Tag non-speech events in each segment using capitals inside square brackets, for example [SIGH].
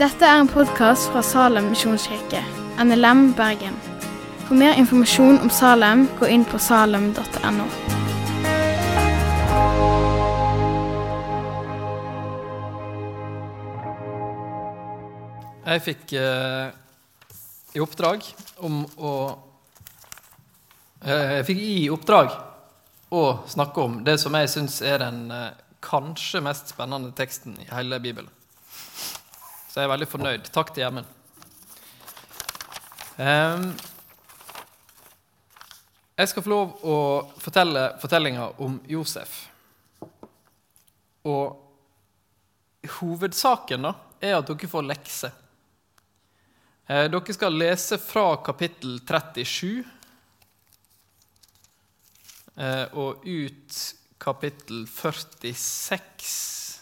Dette er en podkast fra Salem misjonskirke, NLM Bergen. For mer informasjon om Salem, gå inn på salem.no. Jeg fikk eh, i oppdrag om å eh, Jeg fikk i oppdrag å snakke om det som jeg syns er den eh, kanskje mest spennende teksten i hele Bibelen. Så jeg er veldig fornøyd. Takk til Gjermund. Ehm, jeg skal få lov å fortelle fortellinga om Josef. Og hovedsaken da, er at dere får lekse. Eh, dere skal lese fra kapittel 37 eh, og ut kapittel 46.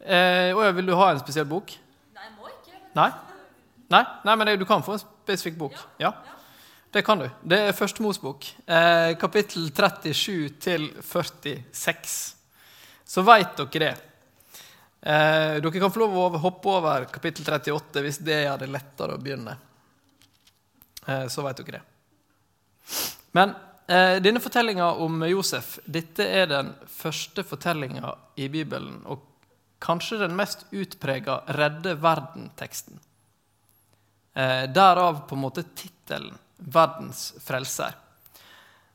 Eh, og vil du ha en spesiell bok? Nei, jeg må ikke. Nei? Nei, Nei men det, du kan få en spesifikk bok. Ja. Det kan du. Det er Første Mosbok, eh, kapittel 37 til 46. Så veit dere det. Eh, dere kan få lov å hoppe over kapittel 38 hvis det gjør det lettere å begynne. Eh, så veit dere det. Men denne fortellinga om Josef dette er den første fortellinga i Bibelen, og kanskje den mest utprega redde verden-teksten. Eh, derav på en måte tittelen 'Verdens frelser'.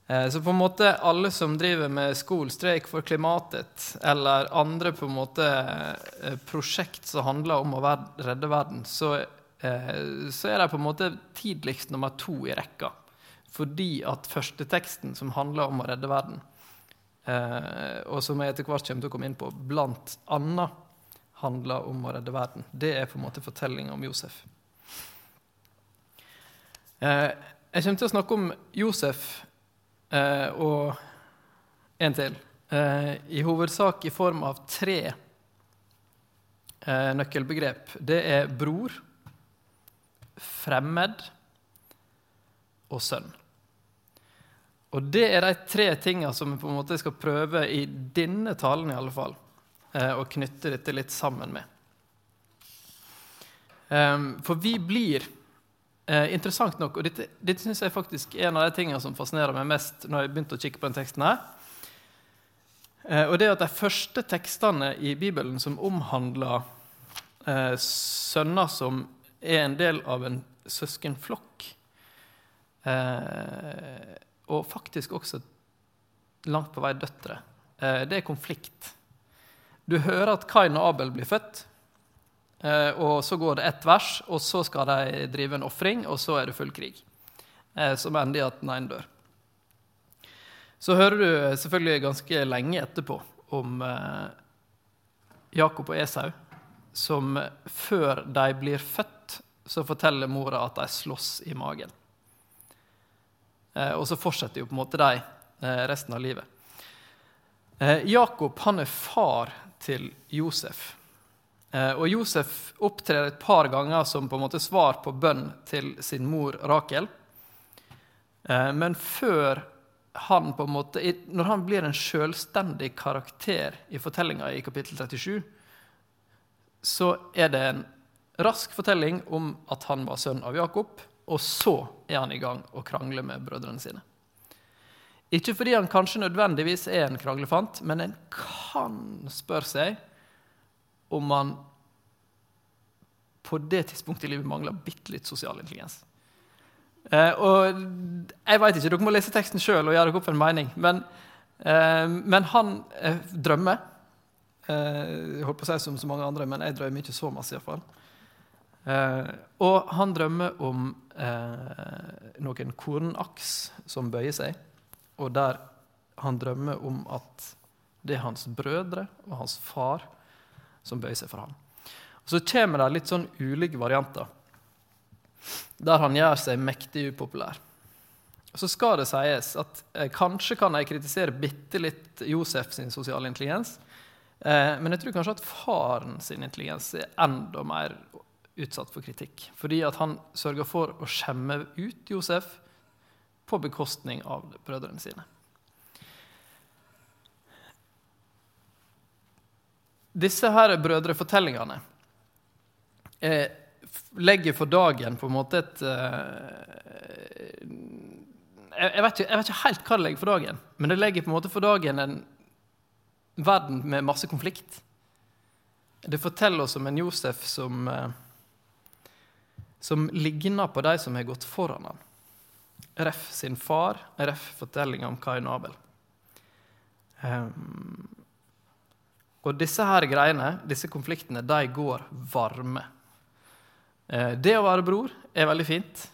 Eh, så på en måte alle som driver med skolestreik for klimatet, eller andre på en måte eh, prosjekt som handler om å redde verden, så, eh, så er de på en måte tidligst nummer to i rekka. Fordi at førsteteksten, som handler om å redde verden, og som jeg etter hvert kommer til å komme inn på, blant annet handler om å redde verden, det er på en måte fortellinga om Josef. Jeg kommer til å snakke om Josef eh, og en til. Eh, I hovedsak i form av tre eh, nøkkelbegrep. Det er bror, fremmed og sønn. Og det er de tre tinga som vi på en måte skal prøve i denne talen i alle fall, eh, å knytte dette litt sammen med. Eh, for vi blir Eh, interessant nok, og dette, dette synes jeg faktisk er en av de tingene som fascinerer meg mest når jeg begynte å kikke på den teksten her. Eh, og det er at de første tekstene i Bibelen som omhandler sønner som er en del av en søskenflokk, og faktisk også langt på vei døtre, eh, det er konflikt. Du hører at Kain og Abel blir født. Eh, og så går det ett vers, og så skal de drive en ofring, og så er det full krig. Eh, som ender i at den ene dør. Så hører du selvfølgelig ganske lenge etterpå om Jakob og Esau, som før de blir født, så forteller mora at de slåss i magen. Og så fortsetter jo på en måte de resten av livet. Jakob han er far til Josef. Eh, og Josef opptrer et par ganger som på en måte svar på bønn til sin mor Rakel. Eh, men før han på en måte, når han blir en selvstendig karakter i fortellinga i kapittel 37, så er det en rask fortelling om at han var sønn av Jakob, og så er han i gang å krangle med brødrene sine. Ikke fordi han kanskje nødvendigvis er en kranglefant, men en kan spørre seg om han på det tidspunktet i livet mangler bitte litt sosial intelligens. Eh, og jeg vet ikke, Dere må lese teksten sjøl og gjøre dere opp en mening. Men, eh, men han eh, drømmer. Eh, jeg holdt på å si som så mange andre, men jeg drømmer ikke så masse. I hvert fall. Eh, og han drømmer om eh, noen kornaks som bøyer seg, og der han drømmer om at det er hans brødre og hans far som bøyer seg for ham. Og Så kommer det litt sånn ulike varianter, der han gjør seg mektig upopulær. Og Så skal det sies at eh, kanskje kan jeg kritisere bitte litt Josef sin sosiale intelligens, eh, men jeg tror kanskje at faren sin intelligens er enda mer utsatt for kritikk. Fordi at han sørger for å skjemme ut Josef på bekostning av brødrene sine. disse her brødrefortellingene eh, legger for dagen på en måte et eh, jeg, vet ikke, jeg, vet ikke, helt hva det legger for dagen, men det legger på en måte for dagen en verden med masse konflikt. Det forteller oss om en Josef som, eh, som ligner på de som har gått foran ham. Ref sin far, ref fortellinga om Kain Abel. Um, og disse her greiene, disse konfliktene, de går varme. Uh, det å være bror er veldig fint.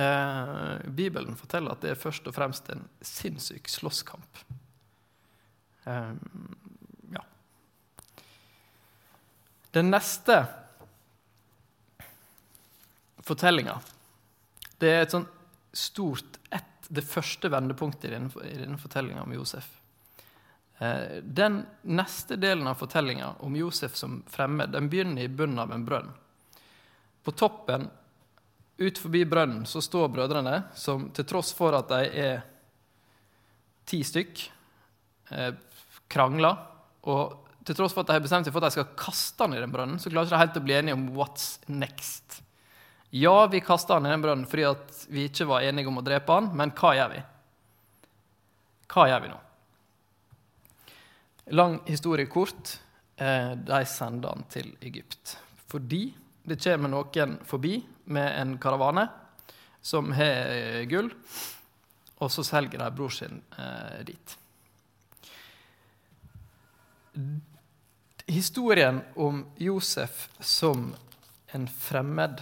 Uh, Bibelen forteller at det er først og fremst en sinnssyk slåsskamp. Um, ja. Den neste fortellinga, det er et sånn stort ett, det første vendepunktet i denne, i denne fortellinga om Josef. Eh, den neste delen av fortellinga om Josef som fremmed den begynner i bunnen av en brønn. På toppen, ut forbi brønnen, så står brødrene, som til tross for at de er ti stykk, eh, krangler. Og til tross for at de har bestemt seg for at de skal kaste han i den brønnen, så klarer de ikke helt å bli enige om what's next. Ja, vi kasta han i den brønnen fordi vi ikke var enige om å drepe han, men hva gjør vi? Hva gjør vi nå? Lang historie kort. Eh, de sender han til Egypt. Fordi det kommer noen forbi med en karavane som har eh, gull, og så selger de bror sin eh, dit. Historien om Josef som en fremmed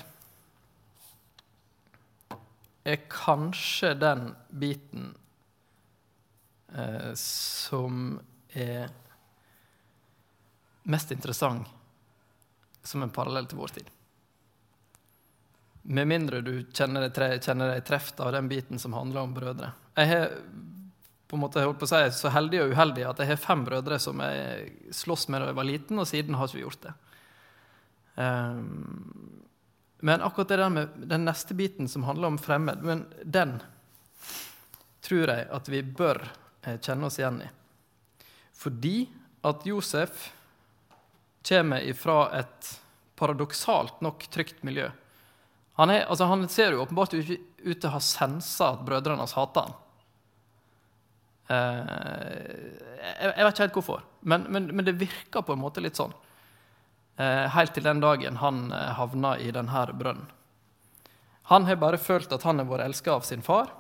er kanskje den biten eh, som er mest interessant som en parallell til vår tid. Med mindre du kjenner deg, kjenner deg treft av den biten som handler om brødre. Jeg har på en måte holdt på å si, så heldig og uheldig at jeg har fem brødre som jeg slåss med da jeg var liten, og siden har ikke vi gjort det. Um, men akkurat det der med den neste biten som handler om fremmed, men den tror jeg at vi bør eh, kjenne oss igjen i. Fordi at Josef kommer ifra et paradoksalt nok trygt miljø. Han, er, altså han ser jo åpenbart ut til å ha sensa at brødrene hans hater han. Eh, jeg, jeg, vet ikke helt hvorfor, men, men, men det virker på en måte litt sånn. Eh, helt til den dagen han eh, havna i denne brønnen. Han har bare følt at han har vært elska av sin far,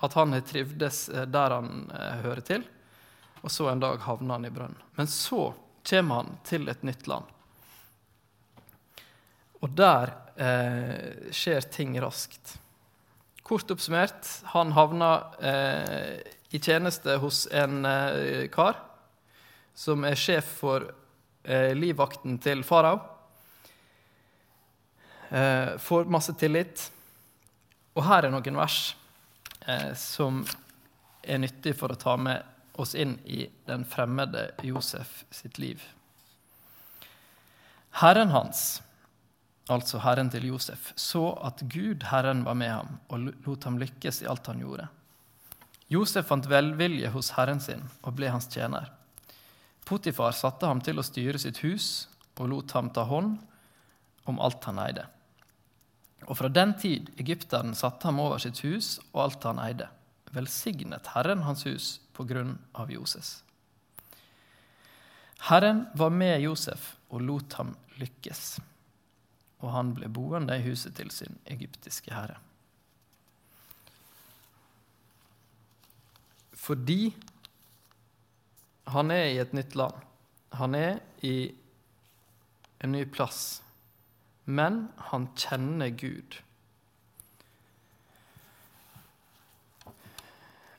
at han har trivdes eh, der han hører til. Og så en dag havner han i brønnen. Men så kommer han til et nytt land. Og der eh, skjer ting raskt. Kort oppsummert, han havna eh, i tjeneste hos en eh, kar som er sjef for livvakten til farao. Eh, får masse tillit. Og her er noen vers eh, som er nyttig for å ta med oss inn i den fremmede Josef sitt liv. Herren hans, altså Herren til Josef, så at Gud, Herren, var med ham og lot ham lykkes i alt han gjorde. Josef fant velvilje hos Herren sin og ble hans tjener. Potifar satte ham til å styre sitt hus og lot ham ta hånd om alt han eide. Og fra den tid egypteren satte ham over sitt hus og alt han eide, velsignet Herren hans hus på grunn av Joses. Herren var med Josef og lot ham lykkes, og han ble boende i huset til sin egyptiske herre. Fordi han er i et nytt land. Han er i en ny plass. Men han kjenner Gud.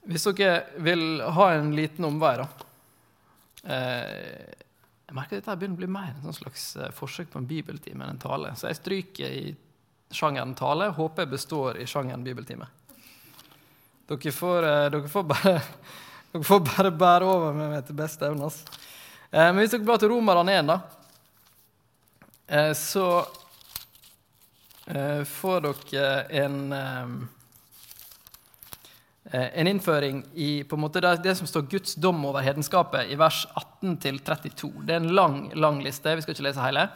Hvis dere vil ha en liten omvei, da eh, Jeg merker at dette begynner å bli mer en slags eh, forsøk på en bibeltime enn en tale. Så jeg stryker i sjangeren tale. Håper jeg består i sjangeren bibeltime. Dere får, eh, dere får bare dere får bare bære over med meg til beste evne. Eh, men hvis dere blar til Romerne 1, da, eh, så eh, får dere en Eh, en innføring i på en måte det, det som står Guds dom over hedenskapet i vers 18-32. Det er en lang lang liste. Vi skal ikke lese hele.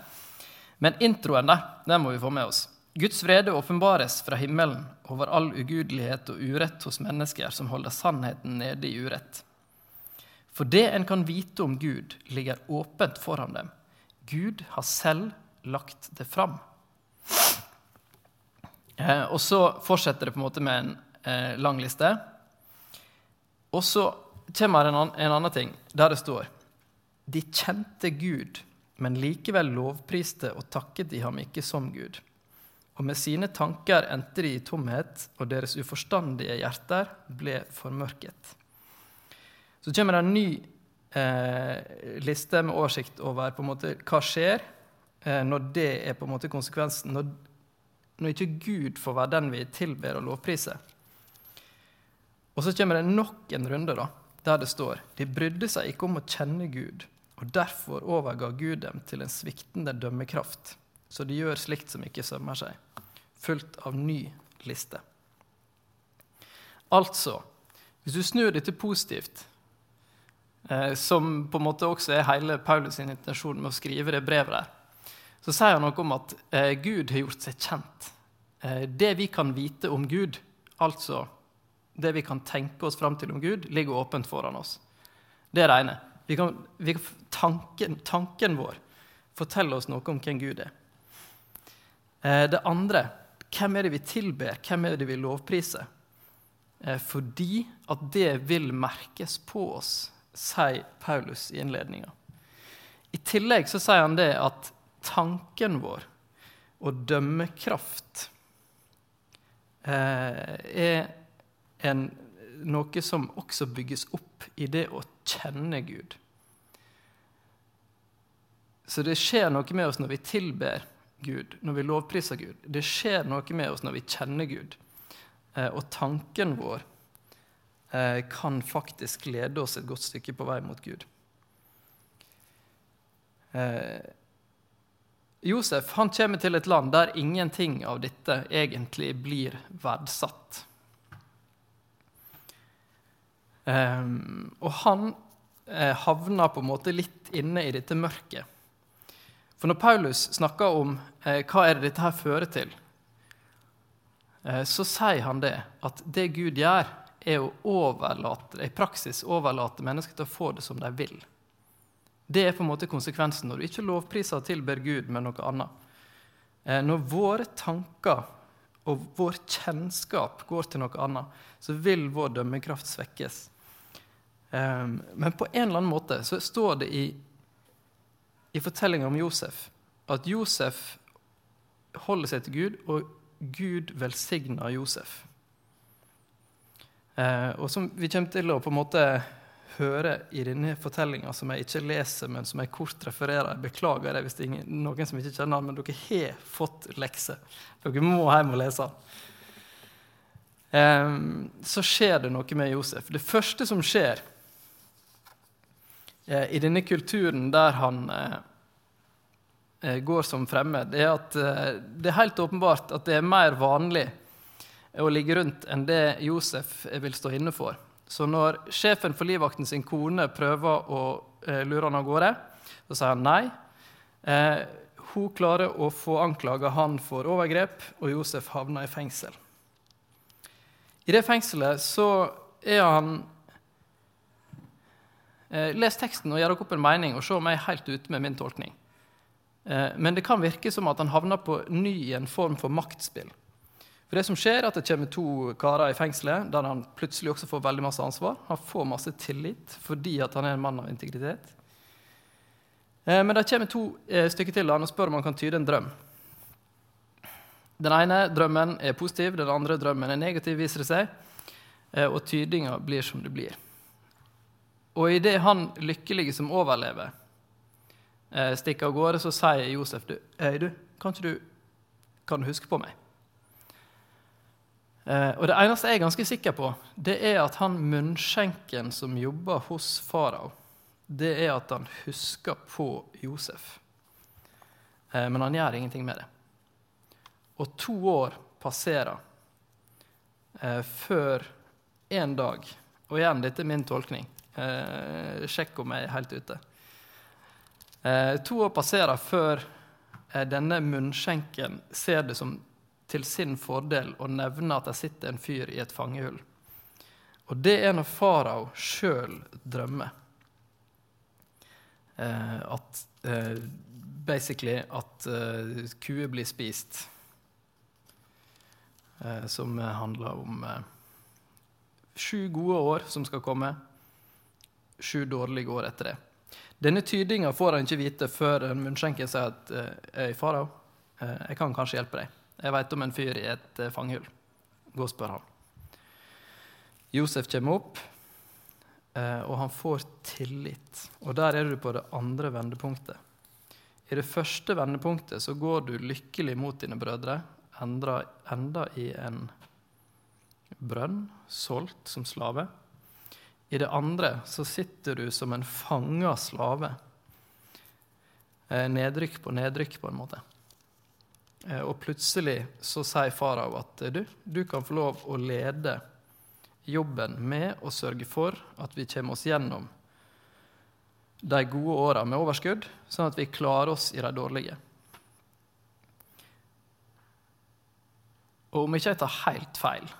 Men introen der, den må vi få med oss. Guds vrede åpenbares fra himmelen over all ugudelighet og urett hos mennesker som holder sannheten nede i urett. For det en kan vite om Gud, ligger åpent foran dem. Gud har selv lagt det fram. Eh, og så fortsetter det på en måte med en eh, lang liste. Og så kommer en, en annen ting, der det står De kjente Gud, men likevel lovpriste og takket de ham ikke som Gud. Og med sine tanker endte de i tomhet, og deres uforstandige hjerter ble formørket. Så kommer det en ny eh, liste med oversikt over på en måte, hva skjer eh, når det er på en måte konsekvensen. Når, når ikke Gud får være den vi tilber og lovpriser. Og så kommer det nok en runde da, der det står de brydde seg ikke om å kjenne Gud, og derfor overga Gud dem til en sviktende dømmekraft, så de gjør slikt som ikke sømmer seg, fulgt av ny liste. Altså, hvis du snur dette positivt, eh, som på en måte også er hele Paulus' intensjon med å skrive det brevet der, så sier han noe om at eh, Gud har gjort seg kjent. Eh, det vi kan vite om Gud, altså det vi kan tenke oss fram til om Gud, ligger åpent foran oss. Det er det ene. Vi kan, vi, tanken, tanken, vår forteller oss noe om hvem Gud er. Eh, det andre hvem er det vi tilber, hvem er det vi lovpriser? Eh, fordi at det vil merkes på oss, sier Paulus i innledninga. I tillegg så sier han det at tanken vår og dømmekraft eh, er en, noe som også bygges opp i det å kjenne Gud. Så det skjer noe med oss når vi tilber Gud, når vi lovpriser Gud. Det skjer noe med oss når vi kjenner Gud. Eh, og tanken vår eh, kan faktisk lede oss et godt stykke på vei mot Gud. Eh, Josef han kommer til et land der ingenting av dette egentlig blir verdsatt. Og han havner på en måte litt inne i dette mørket. For når Paulus snakker om eh, hva er det dette her fører til, eh, så sier han det at det Gud gjør, er å overlate, i praksis overlate mennesker til å få det som de vil. Det er på en måte konsekvensen når du ikke lovpriser og tilber Gud med noe annet. Eh, når våre tanker og vår kjennskap går til noe annet, så vil vår dømmekraft svekkes. Ehm, men på en eller annen måte så står det i, i fortellinga om Josef at Josef holder seg til Gud, og Gud velsigner Josef. Eh, og som vi kommer til å på en måte høre i denne fortellinga, som jeg ikke leser, men som jeg kort refererer Beklager det hvis det er noen som ikke kjenner den, men dere har fått lekse. Dere må hjem og lese den. Eh, så skjer det noe med Josef. Det første som skjer, i denne kulturen der han eh, eh, går som fremmed, er at det er helt åpenbart at det er mer vanlig å ligge rundt enn det Josef vil stå inne for. Så når sjefen for livvakten sin kone prøver å lure han av gårde, så sier han nei. hun klarer å få anklaga han for overgrep, og Josef havner i fengsel. I det fengselet så er han Eh, les teksten og gjør dere opp en mening, og se om jeg er helt ute med min tolkning. Eh, men det kan virke som at han havner på ny i en form for maktspill. For det som skjer er at det kommer to karer i fengselet der han plutselig også får veldig masse ansvar. Han får masse tillit fordi han er en mann av integritet. Eh, men det kommer to stykker til han og spør om han kan tyde en drøm. Den ene drømmen er positiv, den andre drømmen er negativ, viser det seg. Og tydinga blir som det blir. Og idet han lykkelige som overlever, eh, stikker av gårde, så sier Josef du, hey, du, kan, du, kan du huske på meg? Eh, og Det eneste jeg er ganske sikker på, det er at han munnskjenken som jobber hos farao, det er at han husker på Josef. Eh, men han gjør ingenting med det. Og to år passerer før en dag. Og igjen, dette er min tolkning. Eh, sjekk om jeg er helt ute. Eh, to år passerer før eh, denne munnskjenken ser det som til sin fordel å nevne at det sitter en fyr i et fangehull. Og det er når farao sjøl drømmer. Eh, at eh, basically at eh, kuer blir spist. Som handler om sju gode år som skal komme, sju dårlige år etter det. Denne tydinga får han ikke vite før munnskjenken sier at «Øy, farao, eh, jeg kan kanskje hjelpe deg. Jeg veit om en fyr i et eh, fangehull. Gå og spør han. Josef kommer opp, eh, og han får tillit. Og der er du på det andre vendepunktet. I det første vendepunktet så går du lykkelig mot dine brødre, enda, enda i en brønn, solgt som slave. I det andre så sitter du som en fanga slave. Eh, nedrykk på nedrykk, på en måte. Eh, og plutselig så sier farao at du, du kan få lov å lede jobben med å sørge for at vi kommer oss gjennom de gode åra med overskudd, sånn at vi klarer oss i de dårlige. Og om ikke jeg tar helt feil,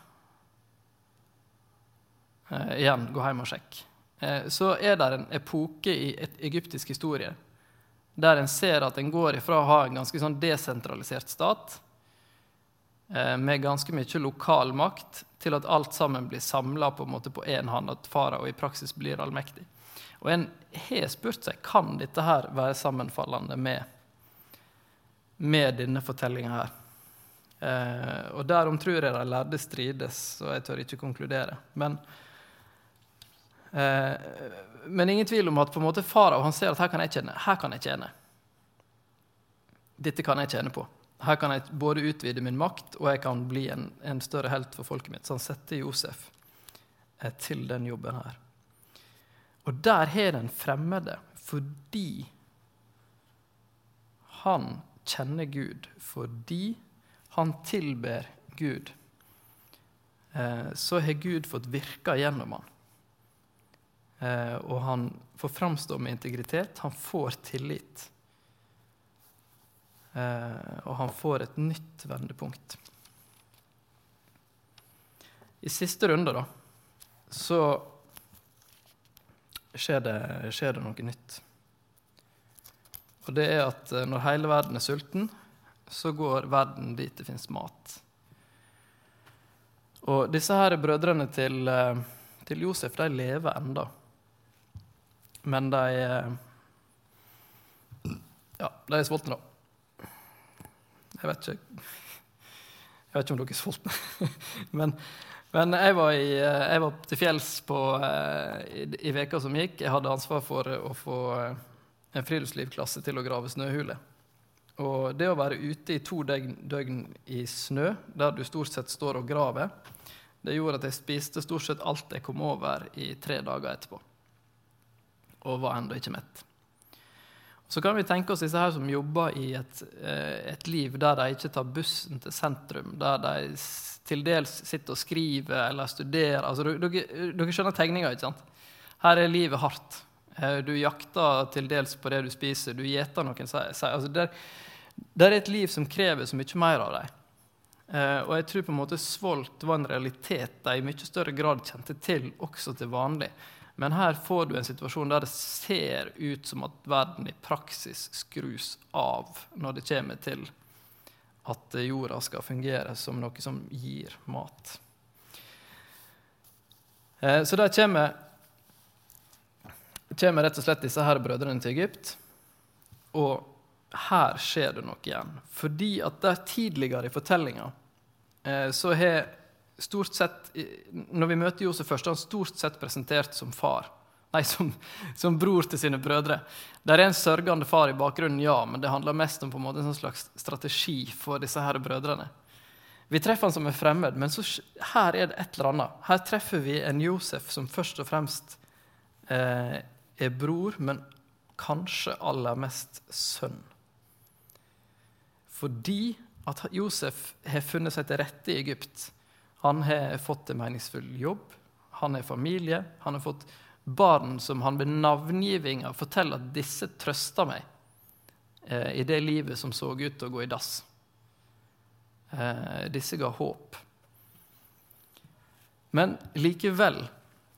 eh, igjen, gå hjem og sjekk, eh, så er det en epoke i et egyptisk historie der en ser at en går ifra å ha en ganske sånn desentralisert stat eh, med ganske mye lokal makt, til at alt sammen blir samla på én hånd, at farao i praksis blir allmektig. Og en har spurt seg kan dette her være sammenfallende med, med denne fortellinga her. Eh, og derom tror jeg de lærde strides, så jeg tør ikke konkludere. Men, men ingen tvil om at på en måte farao ser at her kan jeg tjene. Her kan jeg tjene. Dette kan jeg tjene på. Her kan jeg både utvide min makt, og jeg kan bli en, en større helt for folket mitt. Så han setter Josef eh, til den jobben her. Og der har den fremmede fordi han kjenner Gud, fordi han tilber Gud. Eh, så har Gud fått virka gjennom han. Eh, og han får framstå med integritet, han får tillit. Eh, og han får et nytt vendepunkt. I siste runde, da, så skjer det, skjer det noe nytt. Og det er at eh, når hele verden er sulten, så går verden dit det fins mat. Og disse her brødrene til, til Josef de lever enda. Men de eh, Ja, de er sultne, da. Jeg vet ikke Jeg vet ikke om dere er sultne. [LAUGHS] Men men jeg var, i, eh, jeg var til fjells på, eh, i, i veka som gikk. Jeg hadde ansvar for å få en friluftslivklasse til å grave snøhuler. Og det å være ute i to døgn, i snø, der du stort sett står og graver, det gjorde at jeg spiste stort sett alt jeg kom over i tre dager etterpå. Og var ennå ikke mett. Så kan vi tenke oss disse her som jobber i et, et liv der de ikke tar bussen til sentrum, der de til dels sitter og skriver eller studerer. Altså, dere, dere skjønner tegninga, ikke sant? Her er livet hardt. Eh, du jakter til dels på det du spiser. Du gjeter noen. Altså, det, er et liv som krever så mye mer av deg. Eh, og jeg tror på en måte svolt var en realitet de i mye større grad kjente til også til vanlig. Men her får du en situasjon der det ser ut som at verden i praksis skrus av når det kommer til at jorda skal fungere som noe som gir mat. Eh, så der kommer, kommer rett og slett disse her brødrene til Egypt. Og her skjer det noe igjen. Fordi at der tidligere i fortellinga eh, så har stort sett Når vi møter Josef først, er han stort sett presentert som far. Nei, som, som, bror til sine brødre. Der er en sørgende far i bakgrunnen, ja, men det handler mest om på en måte en slags strategi for disse her brødrene. Vi treffer han som er fremmed, men så, her er det et eller annet. Her treffer vi en Josef som først og fremst eh, er bror, men kanskje aller mest sønn. Fordi at Josef har funnet seg til rette i Egypt. Han har fått en meningsfull jobb, han er familie, han har fått barn som han ved navngivinga forteller at disse trøster meg eh, i det livet som så ut til å gå i dass. Eh, disse ga håp. Men likevel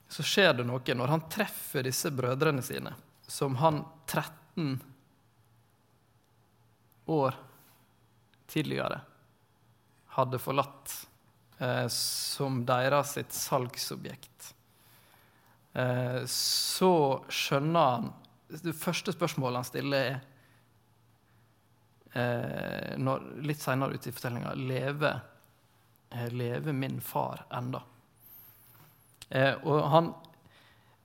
så skjer det noe når han treffer disse brødrene sine, som han 13 år tidligere hadde forlatt eh, som deres sitt salgsobjekt. Eh, så skjønner han Det første spørsmålet han stiller, er eh, når, litt seinere ute i fortellinga lever, eh, lever min far enda? Eh, og han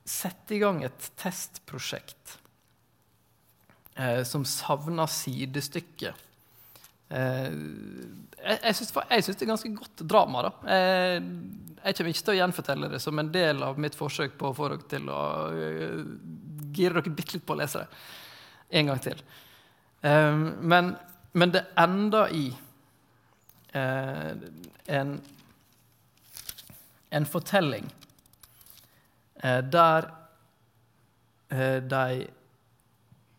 setter i gang et testprosjekt eh, som savner sidestykke. Eh, jeg jeg syns det er ganske godt drama. da. Eh, jeg kommer ikke til å gjenfortelle det som en del av mitt forsøk på å få dere til å uh, gire dere bitte litt på å lese det en gang til. Eh, men, men, det ender i eh, en, en fortelling Eh, der eh, de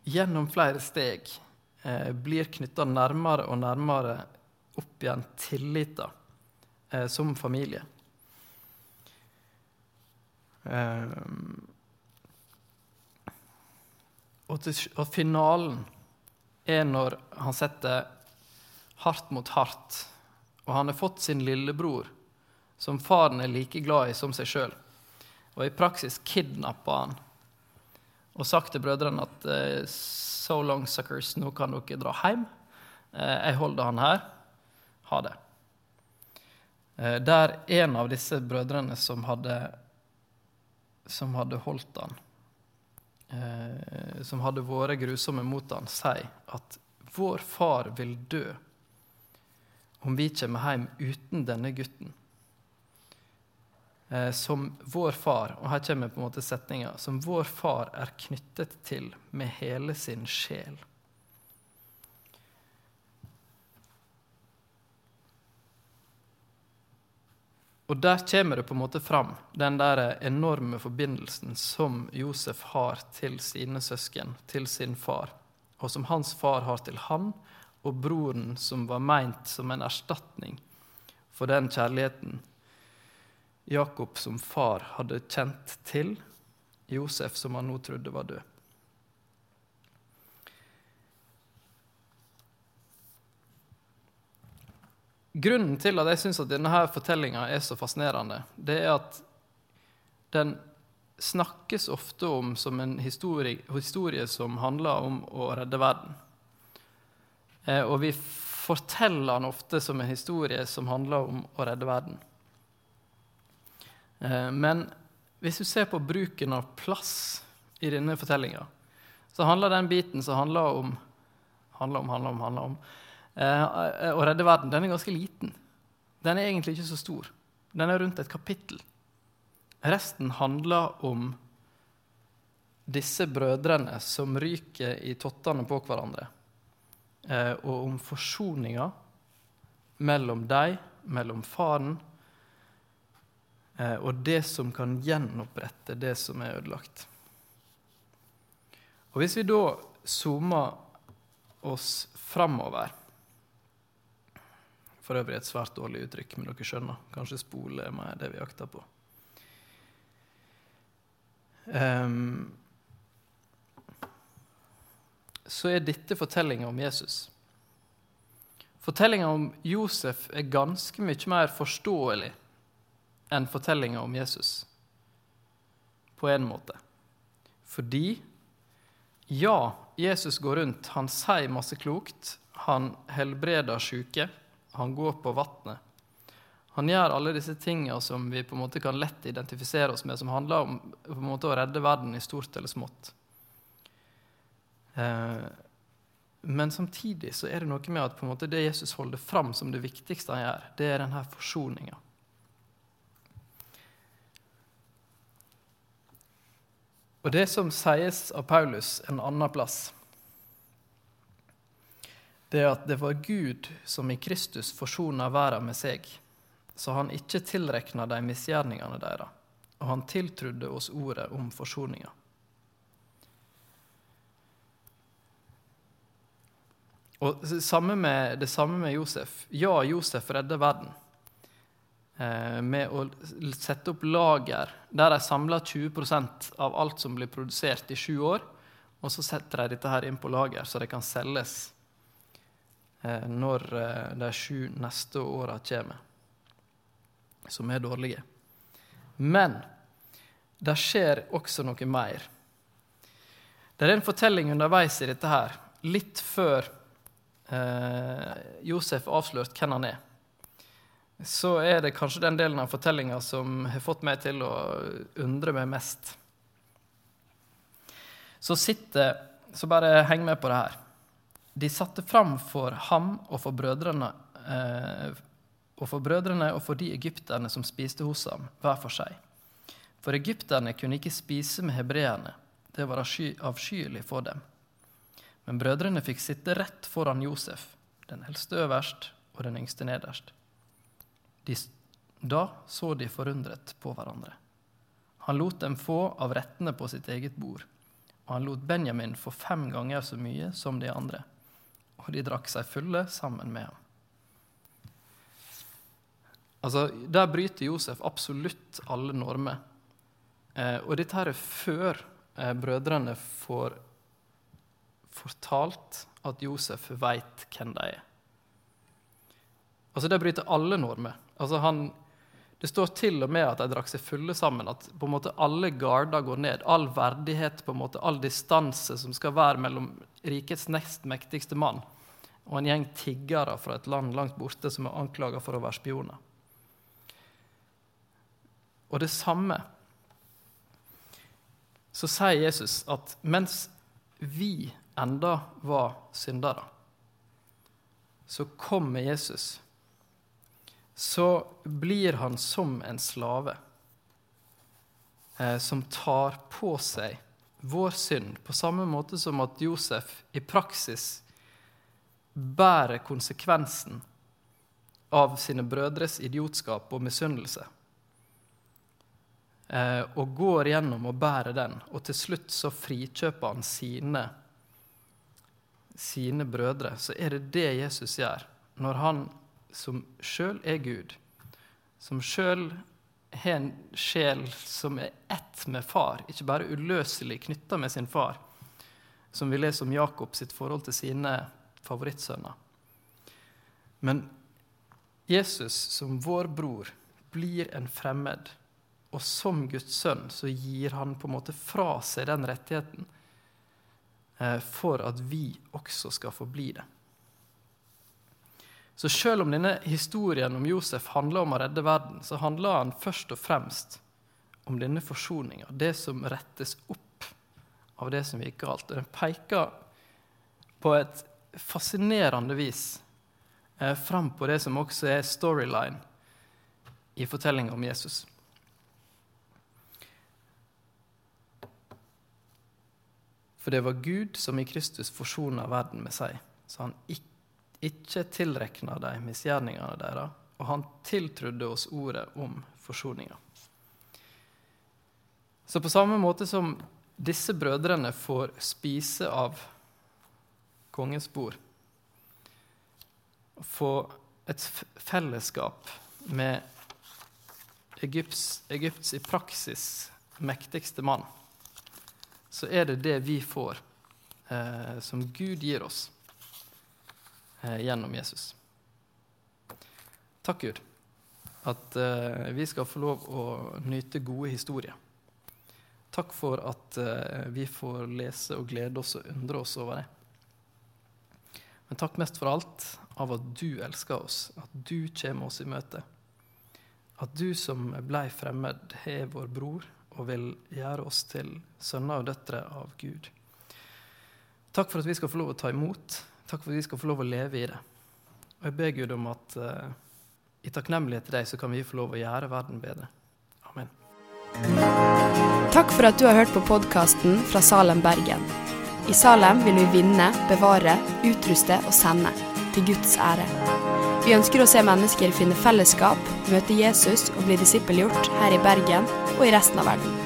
gjennom flere steg eh, blir knytta nærmere og nærmere opp igjen tilliter som familie. Og, til, og finalen er når han setter hardt mot hardt, og han har fått sin lillebror, som faren er like glad i som seg sjøl og i praksis kidnapper han og sagt til brødrene at eh, so long, suckers, nå kan dere dra hjem. Eh, jeg holder han her. Ha det. Eh, der en av disse brødrene som hadde, som hadde holdt han, som hadde vært grusomme mot han, sier at vår far vil dø om vi kommer hjem uten denne gutten. Eh, som vår far Og her kommer på en måte setninga som vår far er knyttet til med hele sin sjel. Og der kommer det på en måte fram, den der enorme forbindelsen som Josef har til sine søsken, til sin far, og som hans far har til han, og broren som var meint som en erstatning for den kjærligheten Jakob som far hadde kjent til Josef, som han nå trodde var død. Grunnen til at jeg syns denne fortellinga er så fascinerende, det er at den snakkes ofte om som en historie, historie som handler om å redde verden. Eh, og vi forteller den ofte som en historie som handler om å redde verden. Eh, men hvis du ser på bruken av plass i denne fortellinga, så handler den biten som handler om handler om, handler om, handler om eh, å redde verden, den er ganske liten. Den er egentlig ikke så stor. Den er rundt et kapittel. Resten handler om disse brødrene som ryker i tottene på hverandre, eh, og om forsoninga mellom dem, mellom faren Eh, og det som kan gjenopprette det som er ødelagt. Og Hvis vi da zoomer oss framover For øvrig et svært dårlig uttrykk, men dere skjønner. Kanskje spole er det vi jakter på. Um, så er dette fortellinga om Jesus. Fortellinga om Josef er ganske mye mer forståelig enn fortellinga om Jesus. På en måte. Fordi ja, Jesus går rundt, han sier masse klokt. Han helbreder syke. Han går på vannet. Han gjør alle disse tingene som vi på en måte kan lett identifisere oss med, som handler om på en måte å redde verden i stort eller smått. Eh, men samtidig så er det noe med at på en måte det Jesus holder fram som det viktigste han gjør, det er denne forsoninga. Og det som sies av Paulus en annen plass, det er at det var Gud som i Kristus forsona verden med seg, så han ikke tilrekna de misgjerningene deres, og han tiltrudde oss ordet om forsoninga. Og det samme med, det samme med Josef. Ja, Josef redder verden med å sette opp lager der de samler 20% av alt som blir produsert i sju år, og så setter de dette her inn på lager, så det kan selges eh, når eh, de sju neste åra kommer, som er dårlige. Men det skjer også noe mer. Det er en fortelling underveis i dette her, litt før eh, Josef avslørt hvem han er, så er det kanskje den delen av fortellinga som har fått meg til å undre meg mest. Så sitter Så bare heng med på det her. De satte fram for ham og for brødrene eh, og for brødrene og for de egypterne som spiste hos ham, hver for seg. For egypterne kunne ikke spise med hebreerne, det var avskyelig for dem. Men brødrene fikk sitte rett foran Josef, den eldste øverst og den yngste nederst. De, da så de forundret på hverandre. Han lot dem få av rettene på sitt eget bord, og han lot Benjamin få fem ganger så mye som de andre, og de drakk seg fulle sammen med ham. Altså, Der bryter Josef absolutt alle normer. Eh, og dette her er før eh, brødrene får fortalt at Josef veit hvem de er. Altså, Det bryter alle normer. Altså, han, det står til og med at de drakk seg fulle sammen. At på en måte alle garder går ned. All verdighet, på en måte, all distanse som skal være mellom rikets nest mektigste mann og en gjeng tiggere fra et land langt borte som er anklaga for å være spioner. Og det samme så sier Jesus at mens vi enda var syndere, så kommer Jesus. Så blir han som en slave eh, som tar på seg vår synd, på samme måte som at Josef i praksis bærer konsekvensen av sine brødres idiotskap og misunnelse. Eh, og går gjennom og bærer den, og til slutt så frikjøper han sine sine brødre, så er det det Jesus gjør når han som sjøl er Gud, som sjøl har en sjel som er ett med far, ikke bare uløselig knytta med sin far, som vi leser om Jakob sitt forhold til sine favorittsønner. Men Jesus som vår bror blir en fremmed, og som Guds sønn så gir han på en måte fra seg den rettigheten Eh, for at vi også skal få bli det. Så selv om denne historien om Josef handler om å redde verden, så handler han først og fremst om denne forsoninga, det som rettes opp av det som gikk galt. Og den peker på et fascinerende vis eh, fram på det som også er storyline i fortellinga om Jesus. For det var Gud som i Kristus forsona verden med seg, så han ikke tilrekna de misgjerningene deres, og han tiltrudde oss ordet om forsoninga. Så på samme måte som disse brødrene får spise av kongens bord, få et fellesskap med Egypts, Egypts i praksis mektigste mann så er det det vi får, eh, som Gud gir oss gjennom Jesus. Takk, Gud, at eh, vi skal få lov å nyte gode historier. Takk for at eh, vi får lese og glede oss og undre oss over det. Men takk mest for alt av at du elsker oss, at du kommer oss i møte. At du som blei fremmed, har vår bror og vil gjøre oss til sønner og døtre av Gud. Takk for at vi skal få lov å ta imot. Takk for at vi skal få lov å leve i det. Og jeg ber Gud om at uh, i takknemlighet til deg så kan vi få lov å gjøre verden bedre. Amen. Takk for at du har hørt på podkasten fra Salem, Bergen. I Salem vil vi vinne, bevare, utruste og sende. Til Guds ære. Vi ønsker å se mennesker finne fellesskap, møte Jesus og bli disippelgjort her i Bergen og i resten av verden.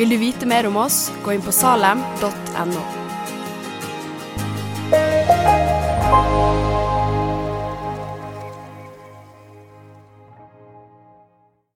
Vil du vite mer om oss, gå inn på salem.no.